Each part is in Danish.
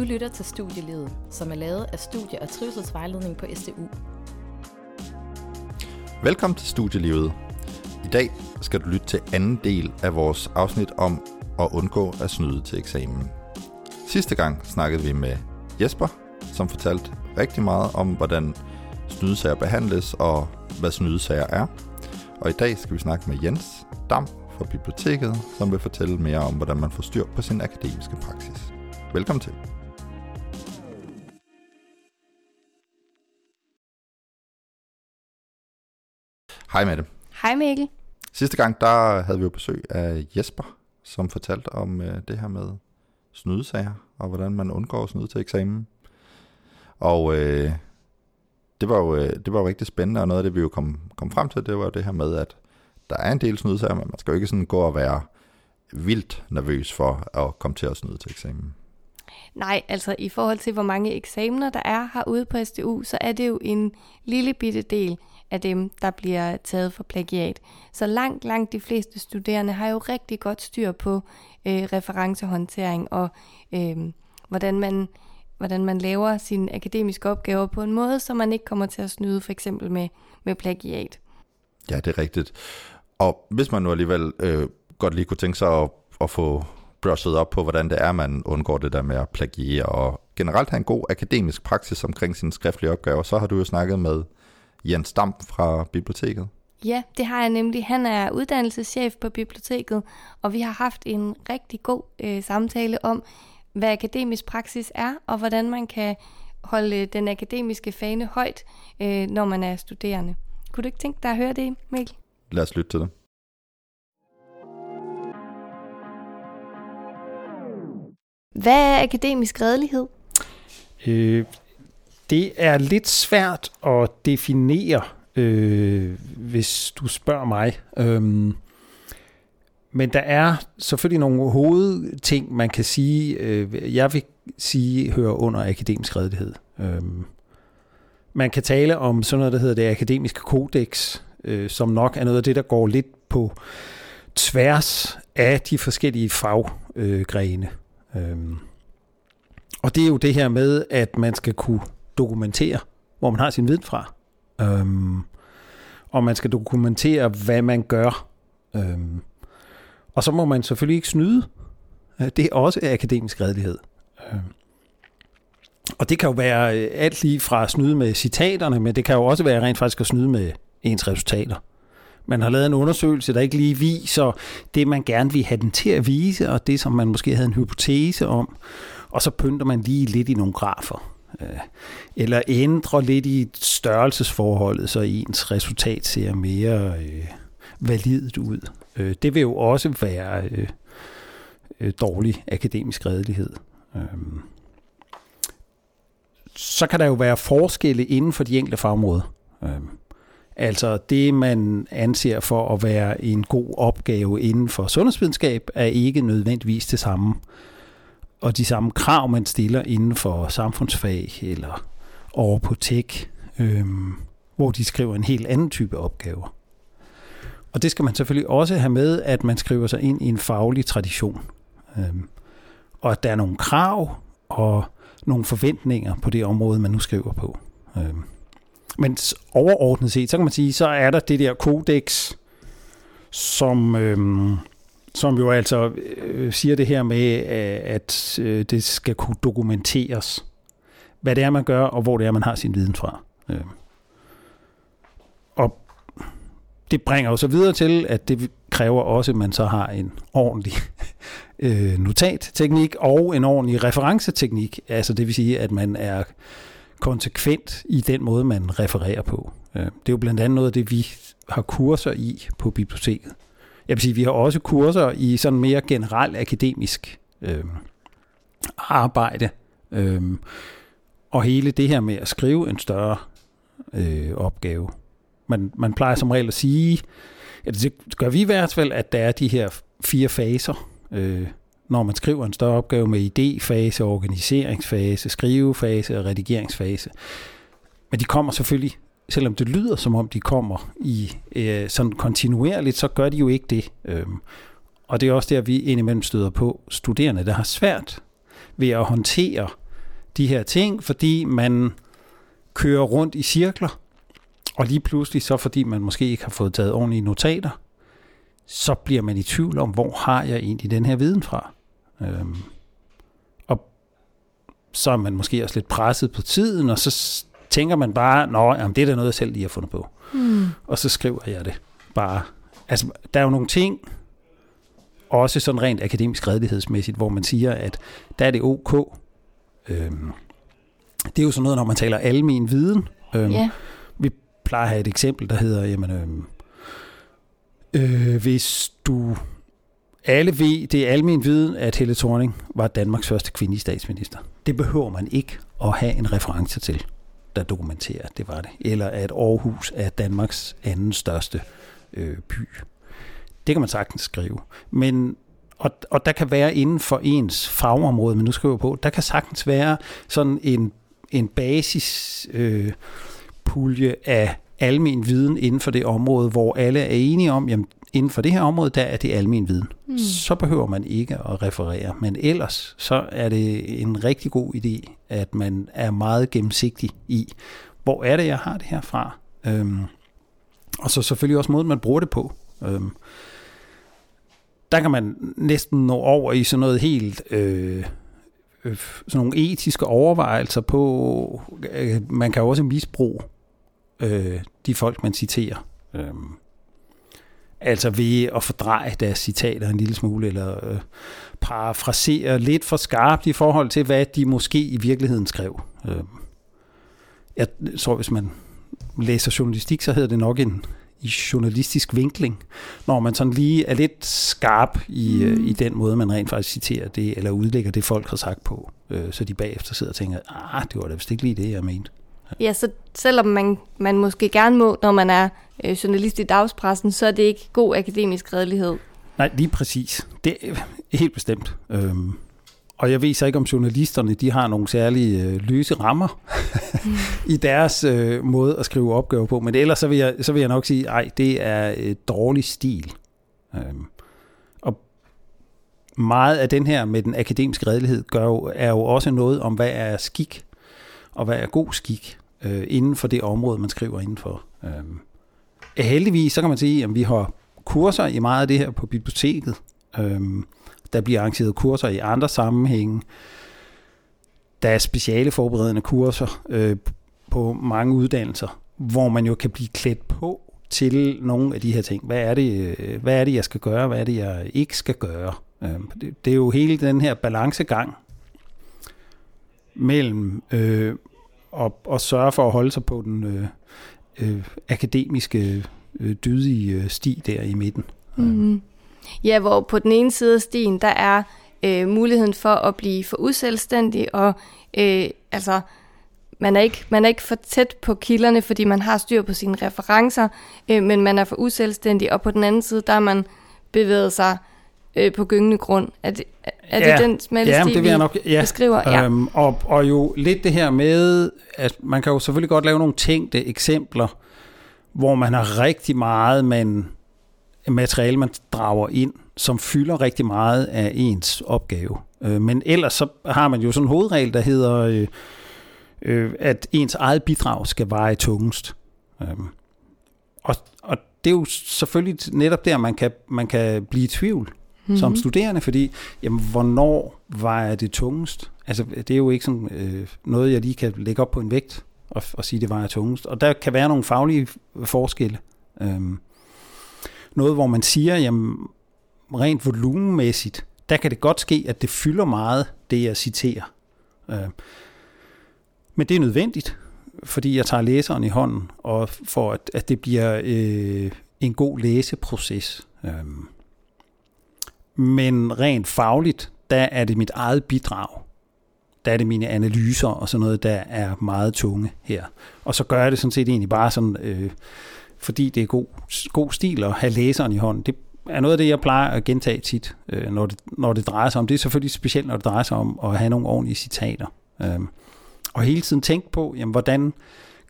Du lytter til Studielivet, som er lavet af Studie- og Trivselsvejledning på STU. Velkommen til Studielivet. I dag skal du lytte til anden del af vores afsnit om at undgå at snyde til eksamen. Sidste gang snakkede vi med Jesper, som fortalte rigtig meget om, hvordan snydesager behandles og hvad snydesager er. Og i dag skal vi snakke med Jens Dam fra biblioteket, som vil fortælle mere om, hvordan man får styr på sin akademiske praksis. Velkommen til. Hej med det. Hej Mikkel. Sidste gang, der havde vi jo besøg af Jesper, som fortalte om øh, det her med snydesager, og hvordan man undgår at snyde til eksamen. Og øh, det, var jo, øh, det var jo rigtig spændende, og noget af det, vi jo kom, kom frem til, det var jo det her med, at der er en del snydesager, men man skal jo ikke sådan gå og være vildt nervøs for at komme til at snyde til eksamen. Nej, altså i forhold til, hvor mange eksamener der er herude på SDU, så er det jo en lille bitte del af dem, der bliver taget for plagiat. Så langt, langt de fleste studerende har jo rigtig godt styr på øh, referencehåndtering og øh, hvordan, man, hvordan man laver sine akademiske opgaver på en måde, så man ikke kommer til at snyde for eksempel med, med plagiat. Ja, det er rigtigt. Og hvis man nu alligevel øh, godt lige kunne tænke sig at, at få brushet op på, hvordan det er, man undgår det der med at plagiere, og generelt have en god akademisk praksis omkring sine skriftlige opgaver, så har du jo snakket med Jens Dam fra biblioteket. Ja, det har jeg nemlig. Han er uddannelseschef på biblioteket, og vi har haft en rigtig god øh, samtale om, hvad akademisk praksis er, og hvordan man kan holde den akademiske fane højt, øh, når man er studerende. Kunne du ikke tænke dig at høre det, Mikkel? Lad os lytte til det. Hvad er akademisk redelighed? Øh, det er lidt svært at definere, øh, hvis du spørger mig. Øhm, men der er selvfølgelig nogle hovedting, man kan sige, øh, jeg vil sige, hører under akademisk redelighed. Øhm, man kan tale om sådan noget, der hedder det akademiske kodex, øh, som nok er noget af det, der går lidt på tværs af de forskellige faggrene. Øh, øhm, og det er jo det her med, at man skal kunne dokumentere, hvor man har sin viden fra. Øhm, og man skal dokumentere, hvad man gør. Øhm, og så må man selvfølgelig ikke snyde. Øh, det er også akademisk redelighed. Øhm, og det kan jo være øh, alt lige fra at snyde med citaterne, men det kan jo også være rent faktisk at snyde med ens resultater. Man har lavet en undersøgelse, der ikke lige viser det, man gerne vil have den til at vise, og det, som man måske havde en hypotese om. Og så pynter man lige lidt i nogle grafer. Øh, eller ændre lidt i størrelsesforholdet, så ens resultat ser mere øh, validt ud. Øh, det vil jo også være øh, øh, dårlig akademisk redelighed. Øh, så kan der jo være forskelle inden for de enkelte fagområder. Øh, altså det, man anser for at være en god opgave inden for sundhedsvidenskab, er ikke nødvendigvis det samme og de samme krav, man stiller inden for samfundsfag eller over på tech, øhm, hvor de skriver en helt anden type opgaver. Og det skal man selvfølgelig også have med, at man skriver sig ind i en faglig tradition. Øhm, og at der er nogle krav og nogle forventninger på det område, man nu skriver på. Øhm, men overordnet set, så kan man sige, så er der det der kodex, som øhm, som jo altså øh, øh, siger det her med, øh, at øh, det skal kunne dokumenteres, hvad det er, man gør, og hvor det er, man har sin viden fra. Øh. Og det bringer jo så videre til, at det kræver også, at man så har en ordentlig øh, notatteknik og en ordentlig referenceteknik. Altså det vil sige, at man er konsekvent i den måde, man refererer på. Øh, det er jo blandt andet noget af det, vi har kurser i på biblioteket jeg vil sige, vi har også kurser i sådan mere generelt akademisk øh, arbejde. Øh, og hele det her med at skrive en større øh, opgave. Man, man plejer som regel at sige, at det gør vi i hvert fald, at der er de her fire faser, øh, når man skriver en større opgave med idéfase, organiseringsfase, skrivefase og redigeringsfase. Men de kommer selvfølgelig selvom det lyder som om de kommer i øh, sådan kontinuerligt, så gør de jo ikke det. Øhm, og det er også der, vi indimellem støder på studerende, der har svært ved at håndtere de her ting, fordi man kører rundt i cirkler, og lige pludselig så fordi man måske ikke har fået taget ordentlige notater, så bliver man i tvivl om, hvor har jeg egentlig den her viden fra. Øhm, og så er man måske også lidt presset på tiden, og så tænker man bare, nå, jamen, det er da noget, jeg selv lige har fundet på. Mm. Og så skriver jeg det bare. Altså, der er jo nogle ting, også sådan rent akademisk redelighedsmæssigt, hvor man siger, at der er det ok. Øhm, det er jo sådan noget, når man taler almen viden. Øhm, yeah. Vi plejer at have et eksempel, der hedder, jamen, øhm, øh, hvis du alle ved, det er almen viden, at Helle Thorning var Danmarks første kvindelige statsminister. Det behøver man ikke at have en reference til, der dokumenterer, at det var det. Eller at Aarhus er Danmarks anden største øh, by. Det kan man sagtens skrive. Men og, og der kan være inden for ens fagområde, men nu skriver jeg på, der kan sagtens være sådan en, en basis øh, pulje af almen viden inden for det område, hvor alle er enige om, jamen inden for det her område, der er det almen viden. Mm. Så behøver man ikke at referere. Men ellers, så er det en rigtig god idé, at man er meget gennemsigtig i, hvor er det, jeg har det her fra. Øhm, og så selvfølgelig også måden, man bruger det på. Øhm, der kan man næsten nå over i sådan noget helt... Øh, øh, sådan nogle etiske overvejelser på, øh, man kan også misbruge øh, de folk, man citerer. Øh, altså ved at fordreje deres citater en lille smule, eller øh, parafrasere lidt for skarpt i forhold til, hvad de måske i virkeligheden skrev. Øh, jeg tror, hvis man læser journalistik, så hedder det nok en i journalistisk vinkling, når man sådan lige er lidt skarp i, mm. øh, i den måde, man rent faktisk citerer det, eller udlægger det, folk har sagt på, øh, så de bagefter sidder og tænker, ah, det var da vist ikke lige det, jeg mente. Ja, så selvom man, man måske gerne må, når man er øh, journalist i dagspressen, så er det ikke god akademisk redelighed. Nej, lige præcis. Det er helt bestemt. Øhm, og jeg ved så ikke, om journalisterne de har nogle særlige øh, løse rammer i deres øh, måde at skrive opgaver på. Men ellers så vil jeg, så vil jeg nok sige, at det er et dårlig stil. Øhm, og meget af den her med den akademiske redelighed gør jo, er jo også noget om, hvad er skik, og hvad er god skik øh, inden for det område, man skriver indenfor. Øh, heldigvis, så kan man sige, at vi har kurser i meget af det her på biblioteket. Øh, der bliver arrangeret kurser i andre sammenhænge. Der er speciale forberedende kurser øh, på mange uddannelser, hvor man jo kan blive klædt på til nogle af de her ting. Hvad er det, øh, hvad er det jeg skal gøre? Hvad er det, jeg ikke skal gøre? Øh, det, det er jo hele den her balancegang mellem øh, og, og sørge for at holde sig på den øh, øh, akademiske, øh, dydige øh, sti der i midten. Mm-hmm. Ja, hvor på den ene side af stien, der er øh, muligheden for at blive for uselvstændig, og øh, altså, man er, ikke, man er ikke for tæt på kilderne, fordi man har styr på sine referencer, øh, men man er for uselvstændig, og på den anden side, der er man bevæget sig øh, på gyngende grund. Er det, ja, det den smalle ja, det vil jeg nok, ja. beskriver? Ja. Øhm, og, og jo lidt det her med, at man kan jo selvfølgelig godt lave nogle tænkte eksempler, hvor man har rigtig meget, man materiale, man drager ind, som fylder rigtig meget af ens opgave. Øh, men ellers så har man jo sådan en hovedregel, der hedder, øh, øh, at ens eget bidrag skal veje tungest. Og, og det er jo selvfølgelig netop der, man kan, man kan blive i tvivl mm-hmm. som studerende, fordi jamen, hvornår vejer det tungest? Altså, det er jo ikke sådan øh, noget, jeg lige kan lægge op på en vægt og, og sige, det vejer tungest. Og der kan være nogle faglige forskelle. Øhm, noget, hvor man siger, jamen rent volumenmæssigt, der kan det godt ske, at det fylder meget, det jeg citerer. Øh, men det er nødvendigt, fordi jeg tager læseren i hånden, og for at, at det bliver øh, en god læseproces. Øh, men rent fagligt, der er det mit eget bidrag. Der er det mine analyser og sådan noget, der er meget tunge her. Og så gør jeg det sådan set egentlig bare sådan... Øh, fordi det er god, god stil at have læseren i hånden. Det er noget af det, jeg plejer at gentage tit, øh, når, det, når det drejer sig om. Det er selvfølgelig specielt, når det drejer sig om at have nogle ordentlige citater. Øh, og hele tiden tænke på, jamen, hvordan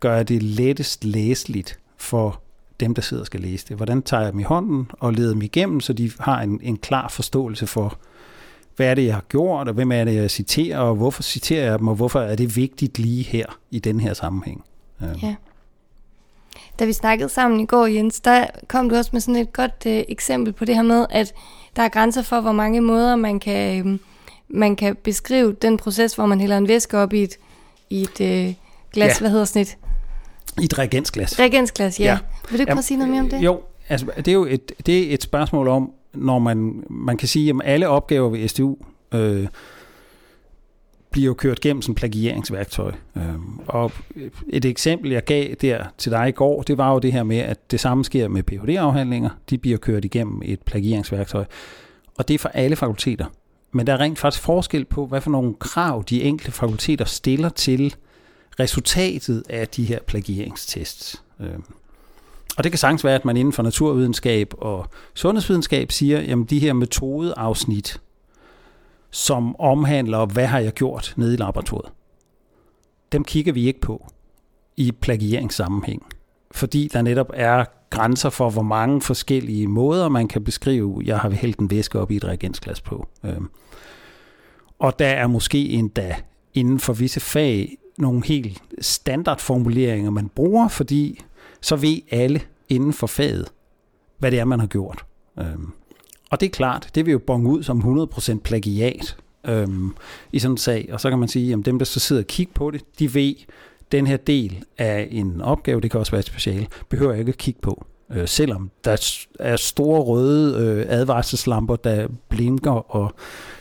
gør jeg det lettest læseligt for dem, der sidder og skal læse det. Hvordan tager jeg dem i hånden og leder dem igennem, så de har en, en klar forståelse for, hvad er det, jeg har gjort, og hvem er det, jeg citerer, og hvorfor citerer jeg dem, og hvorfor er det vigtigt lige her i den her sammenhæng. Øhm. Ja. Da vi snakkede sammen i går, Jens, der kom du også med sådan et godt øh, eksempel på det her med, at der er grænser for, hvor mange måder man kan, øh, man kan beskrive den proces, hvor man hælder en væske op i et, i et øh, glas, ja. hvad hedder snit? I et reagensglas. Reagensglas, ja. ja. Vil du ikke prøve at sige noget mere om det? Jo, altså det er jo et, det er et spørgsmål om, når man, man kan sige, at alle opgaver ved SDU øh, bliver jo kørt gennem som plagieringsværktøj. Øh, og et eksempel, jeg gav der til dig i går, det var jo det her med, at det samme sker med Ph.D.-afhandlinger. De bliver kørt igennem et plagieringsværktøj. Og det er for alle fakulteter. Men der er rent faktisk forskel på, hvad for nogle krav de enkelte fakulteter stiller til resultatet af de her plagieringstests. Øhm, og det kan sagtens være, at man inden for naturvidenskab og sundhedsvidenskab siger, jamen de her metodeafsnit, som omhandler, hvad har jeg gjort nede i laboratoriet, dem kigger vi ikke på i plagieringssammenhæng. Fordi der netop er grænser for, hvor mange forskellige måder, man kan beskrive, jeg har hældt en væske op i et reagensglas på. Øhm, og der er måske endda inden for visse fag nogle helt standardformuleringer, man bruger, fordi så ved alle inden for faget, hvad det er, man har gjort. Øhm, og det er klart, det vil jo bonge ud som 100% plagiat øhm, i sådan en sag. Og så kan man sige, at dem, der så sidder og kigger på det, de ved, den her del af en opgave, det kan også være et speciale, behøver jeg ikke at kigge på. Øh, selvom der er store røde øh, advarselslamper, der blinker, og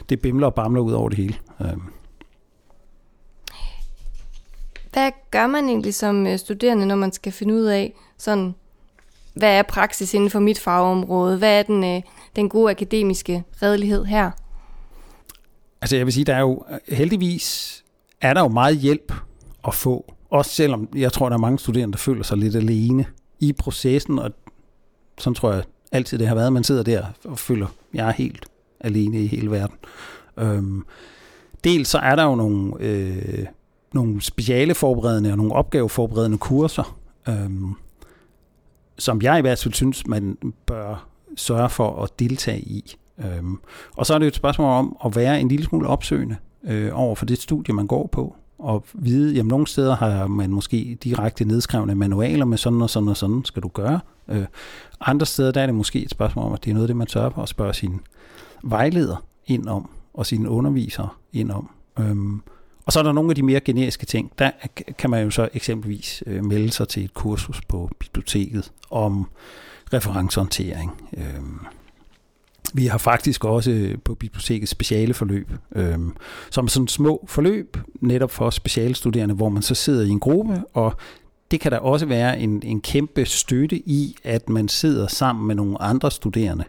det bimler og bamler ud over det hele. Øhm. Hvad gør man egentlig som øh, studerende, når man skal finde ud af, sådan, hvad er praksis inden for mit fagområde? Hvad er den, øh, den gode akademiske redelighed her? Altså jeg vil sige, der er jo heldigvis er der jo meget hjælp at få. Også selvom jeg tror, der er mange studerende, der føler sig lidt alene i processen, og sådan tror jeg altid det har været. Man sidder der og føler, jeg er helt alene i hele verden. Øhm, dels så er der jo nogle øh, nogle specialeforberedende og nogle opgaveforberedende kurser, øhm, som jeg i hvert fald synes, man bør sørge for at deltage i. Øhm, og så er det et spørgsmål om at være en lille smule opsøgende øh, over for det studie, man går på, og vide, jamen nogle steder har man måske direkte nedskrevne manualer med sådan og sådan og sådan skal du gøre. Øh, andre steder der er det måske et spørgsmål om, at det er noget det, man sørger for at spørge sin vejleder ind om, og sine undervisere ind om. Øhm, og så er der nogle af de mere generiske ting. Der kan man jo så eksempelvis øh, melde sig til et kursus på biblioteket om referencehåndtering. Øh, vi har faktisk også øh, på biblioteket speciale forløb, øh, som er sådan små forløb, netop for specialstuderende, hvor man så sidder i en gruppe, og det kan der også være en, en kæmpe støtte i, at man sidder sammen med nogle andre studerende.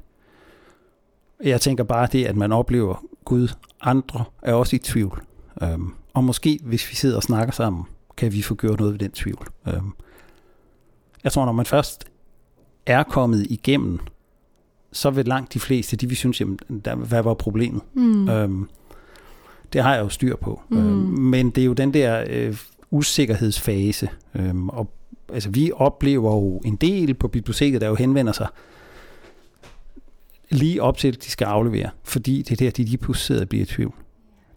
Jeg tænker bare det, at man oplever, Gud, andre er også i tvivl. Øhm, og måske, hvis vi sidder og snakker sammen, kan vi få gjort noget ved den tvivl. Øhm, jeg tror, når man først er kommet igennem, så vil langt de fleste, de vil synes, jamen, der, hvad var problemet? Mm. Øhm, det har jeg jo styr på. Mm. Øhm, men det er jo den der øh, usikkerhedsfase. Øhm, og altså, vi oplever jo en del på biblioteket, der jo henvender sig lige op til, at de skal aflevere, fordi det er der, de lige pludselig sidder og bliver i tvivl.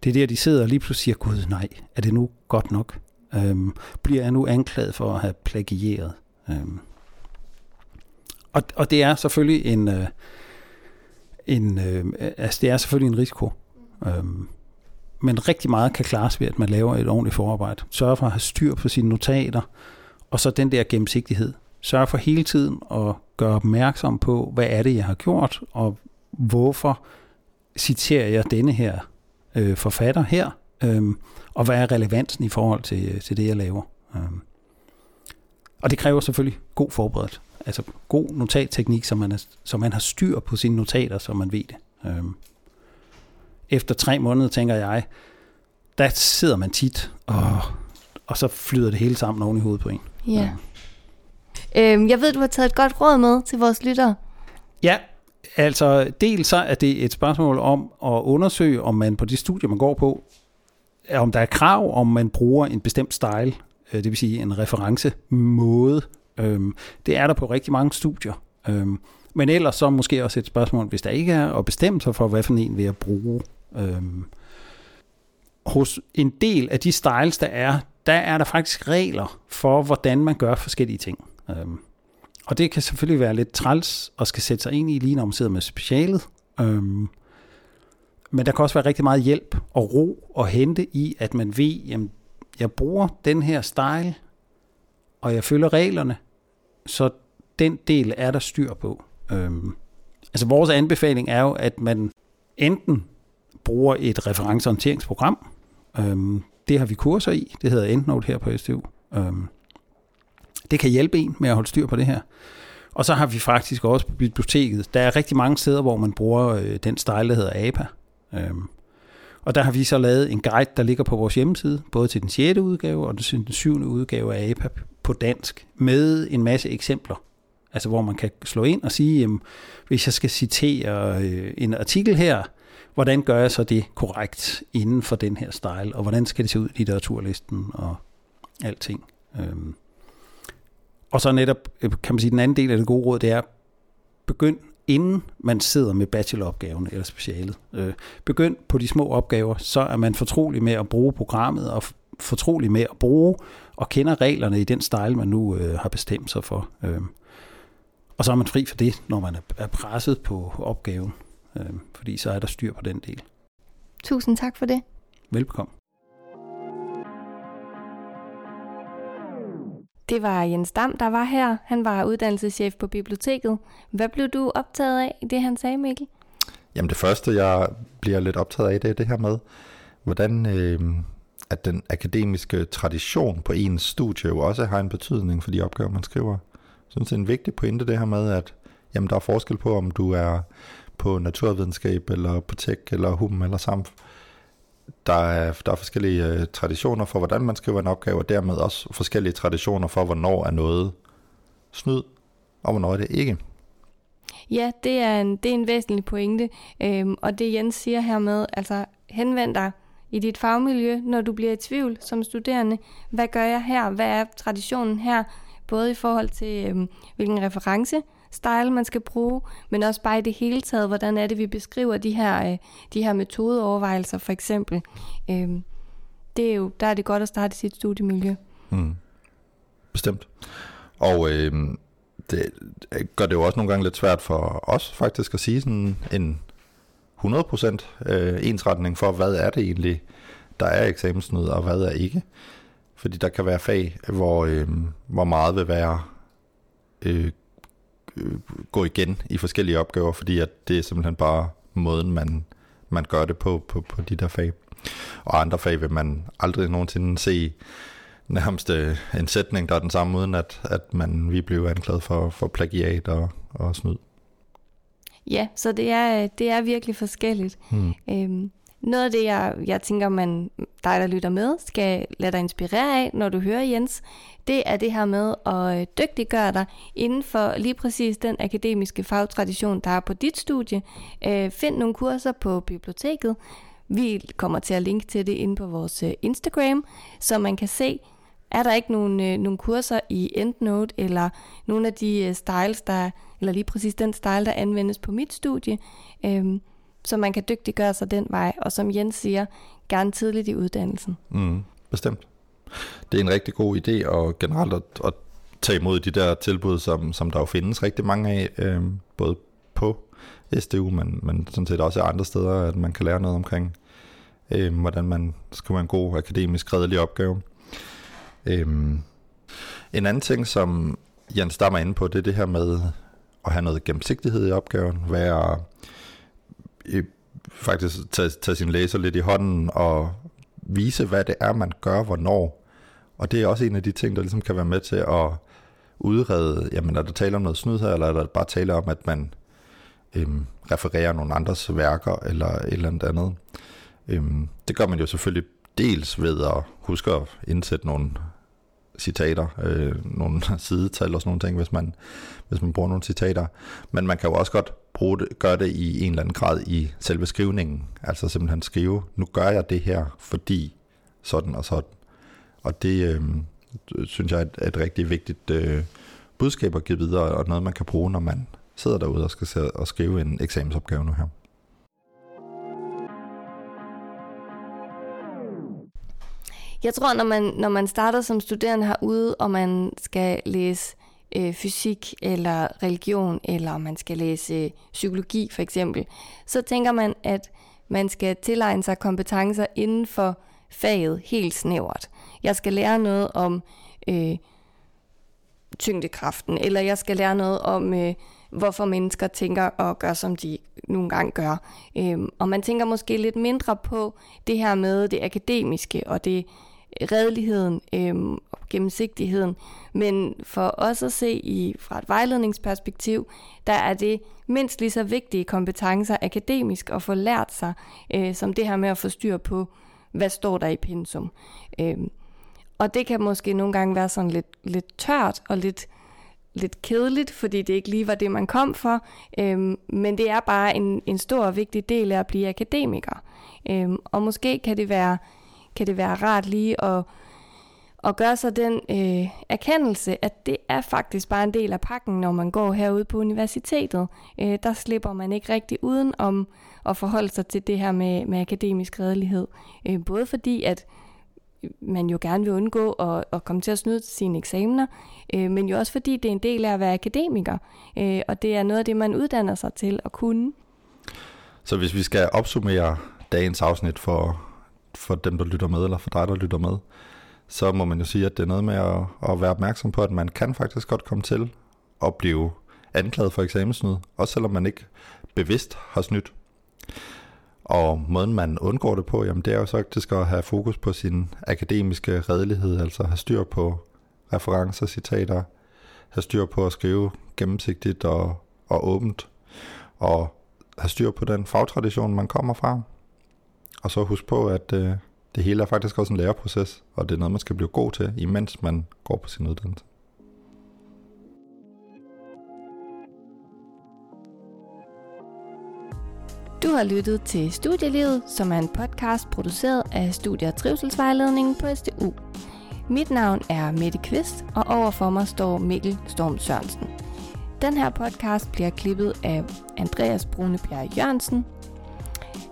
Det er der, de sidder og lige pludselig siger, gud nej, er det nu godt nok? Øhm, bliver jeg nu anklaget for at have plagieret? Øhm. Og, og det er selvfølgelig en, øh, en øh, altså det er selvfølgelig en risiko. Øhm, men rigtig meget kan klares ved, at man laver et ordentligt forarbejde. Sørger for at have styr på sine notater, og så den der gennemsigtighed. Sørg for hele tiden at gøre opmærksom på, hvad er det, jeg har gjort, og hvorfor citerer jeg denne her øh, forfatter her, øh, og hvad er relevansen i forhold til, til det, jeg laver. Øh. Og det kræver selvfølgelig god forberedelse, altså god notatteknik, så man, er, så man har styr på sine notater, så man ved det. Øh. Efter tre måneder, tænker jeg, der sidder man tit, og, og så flyder det hele sammen oven i hovedet på en. Ja. Øh. Øhm, jeg ved, du har taget et godt råd med til vores lyttere. Ja, Altså, dels så er det et spørgsmål om at undersøge, om man på de studier, man går på, om der er krav, om man bruger en bestemt style, øh, det vil sige en referencemåde. Øhm, det er der på rigtig mange studier. Øhm, men ellers så måske også et spørgsmål, hvis der ikke er, og bestemt sig for, hvad for en vil jeg bruge. Øhm, hos en del af de styles, der er, der er der faktisk regler for, hvordan man gør forskellige ting. Øhm, og det kan selvfølgelig være lidt træls og skal sætte sig ind i, lige når man sidder med specialet. Øhm, men der kan også være rigtig meget hjælp og ro og hente i, at man ved, jamen, jeg bruger den her style, og jeg følger reglerne, så den del er der styr på. Øhm, altså vores anbefaling er jo, at man enten bruger et referencehåndteringsprogram. Øhm, det har vi kurser i. Det hedder EndNote her på STU. Øhm, det kan hjælpe en med at holde styr på det her. Og så har vi faktisk også på biblioteket, der er rigtig mange steder, hvor man bruger øh, den style, der hedder APA. Øhm, og der har vi så lavet en guide, der ligger på vores hjemmeside, både til den 6. udgave og den 7. udgave af APA på dansk, med en masse eksempler. Altså hvor man kan slå ind og sige, jamen, hvis jeg skal citere øh, en artikel her, hvordan gør jeg så det korrekt inden for den her style, og hvordan skal det se ud i litteraturlisten og alting. Øhm. Og så netop, øh, kan man sige, den anden del af det gode råd, det er, begynd inden man sidder med bacheloropgaven eller specialet. Øh, begynd på de små opgaver, så er man fortrolig med at bruge programmet og fortrolig med at bruge og kender reglerne i den style, man nu øh, har bestemt sig for. Øh. Og så er man fri for det, når man er presset på opgaven, øh, fordi så er der styr på den del. Tusind tak for det. Velbekomme. Det var Jens Dam, der var her. Han var uddannelseschef på biblioteket. Hvad blev du optaget af i det, han sagde, Mikkel? Jamen det første, jeg bliver lidt optaget af, det er det her med, hvordan øh, at den akademiske tradition på ens studie jo også har en betydning for de opgaver, man skriver. Jeg synes, det er en vigtig pointe det her med, at jamen, der er forskel på, om du er på naturvidenskab, eller på tech, eller hum, eller samf. Der er, der er forskellige øh, traditioner for, hvordan man skriver en opgave, og dermed også forskellige traditioner for, hvornår er noget snyd, og hvornår er det ikke. Ja, det er en, det er en væsentlig pointe, øhm, og det Jens siger her med, altså henvend dig i dit fagmiljø, når du bliver i tvivl som studerende. Hvad gør jeg her? Hvad er traditionen her? Både i forhold til, øhm, hvilken reference style man skal bruge, men også bare i det hele taget, hvordan er det, vi beskriver de her, øh, de her metodeovervejelser for eksempel. Øh, det er jo, der er det godt at starte sit studiemiljø. Mm. Bestemt. Og øh, det øh, gør det jo også nogle gange lidt svært for os faktisk at sige sådan en 100% øh, ensretning for, hvad er det egentlig, der er eksamensnød, og hvad er ikke. Fordi der kan være fag, hvor, øh, hvor meget vil være øh, gå igen i forskellige opgaver, fordi at det er simpelthen bare måden, man, man gør det på, på, på de der fag. Og andre fag vil man aldrig nogensinde se nærmest øh, en sætning, der er den samme, uden at, at man vi bliver anklaget for, for plagiat og, og snyd. Ja, så det er, det er virkelig forskelligt. Hmm. Øhm, noget af det, jeg, jeg tænker, man, dig der lytter med, skal lade dig inspirere af, når du hører Jens, det er det her med at øh, dygtiggøre dig inden for lige præcis den akademiske fagtradition, der er på dit studie. Øh, find nogle kurser på biblioteket. Vi kommer til at linke til det inde på vores øh, Instagram, så man kan se, er der ikke nogen, øh, nogle kurser i EndNote, eller nogle af de øh, styles, der, eller lige præcis den style, der anvendes på mit studie, øh, så man kan dygtiggøre sig den vej, og som Jens siger, gerne tidligt i uddannelsen. Mm, bestemt. Det er en rigtig god idé, og generelt at, at tage imod de der tilbud, som, som der jo findes rigtig mange af, øh, både på SDU, men, men sådan set også andre steder, at man kan lære noget omkring, øh, hvordan man skriver en god akademisk redelig opgave. Øh, en anden ting, som Jens Stammer inde på, det er det her med at have noget gennemsigtighed i opgaven, være øh, faktisk tage, tage sin læser lidt i hånden og vise, hvad det er, man gør, hvornår. Og det er også en af de ting, der ligesom kan være med til at udrede, jamen er der tale om noget snyd her, eller er der bare tale om, at man øhm, refererer nogle andres værker, eller et eller andet andet. Øhm, det gør man jo selvfølgelig dels ved at huske at indsætte nogle citater, øh, nogle sidetal og sådan nogle ting, hvis man, hvis man bruger nogle citater. Men man kan jo også godt bruge det, gøre det i en eller anden grad i selve skrivningen. Altså simpelthen skrive, nu gør jeg det her, fordi sådan og sådan. Og det øh, synes jeg er et, et rigtig vigtigt øh, budskab at give videre, og noget man kan bruge, når man sidder derude og skal og skrive en eksamensopgave nu her. Jeg tror, når man, når man starter som studerende herude, og man skal læse øh, fysik eller religion, eller man skal læse øh, psykologi for eksempel, så tænker man, at man skal tilegne sig kompetencer inden for faget helt snævert. Jeg skal lære noget om øh, tyngdekraften, eller jeg skal lære noget om, øh, hvorfor mennesker tænker og gør, som de nogle gange gør. Øh, og man tænker måske lidt mindre på det her med det akademiske og det redeligheden øhm, gennemsigtigheden. Men for os at se i, fra et vejledningsperspektiv, der er det mindst lige så vigtige kompetencer akademisk at få lært sig, øh, som det her med at få styr på, hvad står der i pensum. Øh, og det kan måske nogle gange være sådan lidt, lidt tørt og lidt, lidt kedeligt, fordi det ikke lige var det, man kom for. Øhm, men det er bare en, en stor og vigtig del af at blive akademiker. Øhm, og måske kan det være, kan det være rart lige at, at gøre sig den øh, erkendelse, at det er faktisk bare en del af pakken, når man går herude på universitetet. Øh, der slipper man ikke rigtig uden om at forholde sig til det her med, med akademisk redelighed. Øh, både fordi, at man jo gerne vil undgå at, at komme til at snyde til sine eksamener, øh, men jo også fordi det er en del af at være akademiker, øh, og det er noget af det, man uddanner sig til at kunne. Så hvis vi skal opsummere dagens afsnit for, for dem, der lytter med, eller for dig, der lytter med, så må man jo sige, at det er noget med at, at være opmærksom på, at man kan faktisk godt komme til at blive anklaget for eksamensnyd, også selvom man ikke bevidst har snydt. Og måden man undgår det på, jamen det er jo faktisk at have fokus på sin akademiske redelighed, altså have styr på referencer, citater, have styr på at skrive gennemsigtigt og, og åbent, og have styr på den fagtradition, man kommer fra. Og så husk på, at øh, det hele er faktisk også en læreproces, og det er noget, man skal blive god til, imens man går på sin uddannelse. Du har lyttet til Studielivet, som er en podcast produceret af Studie- og Trivselsvejledningen på SDU. Mit navn er Mette Kvist, og overfor mig står Mikkel Storm Sørensen. Den her podcast bliver klippet af Andreas Brune Bjerg Jørgensen.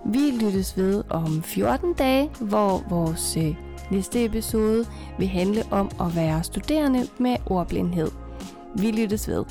Vi lyttes ved om 14 dage, hvor vores øh, næste episode vil handle om at være studerende med ordblindhed. Vi lyttes ved.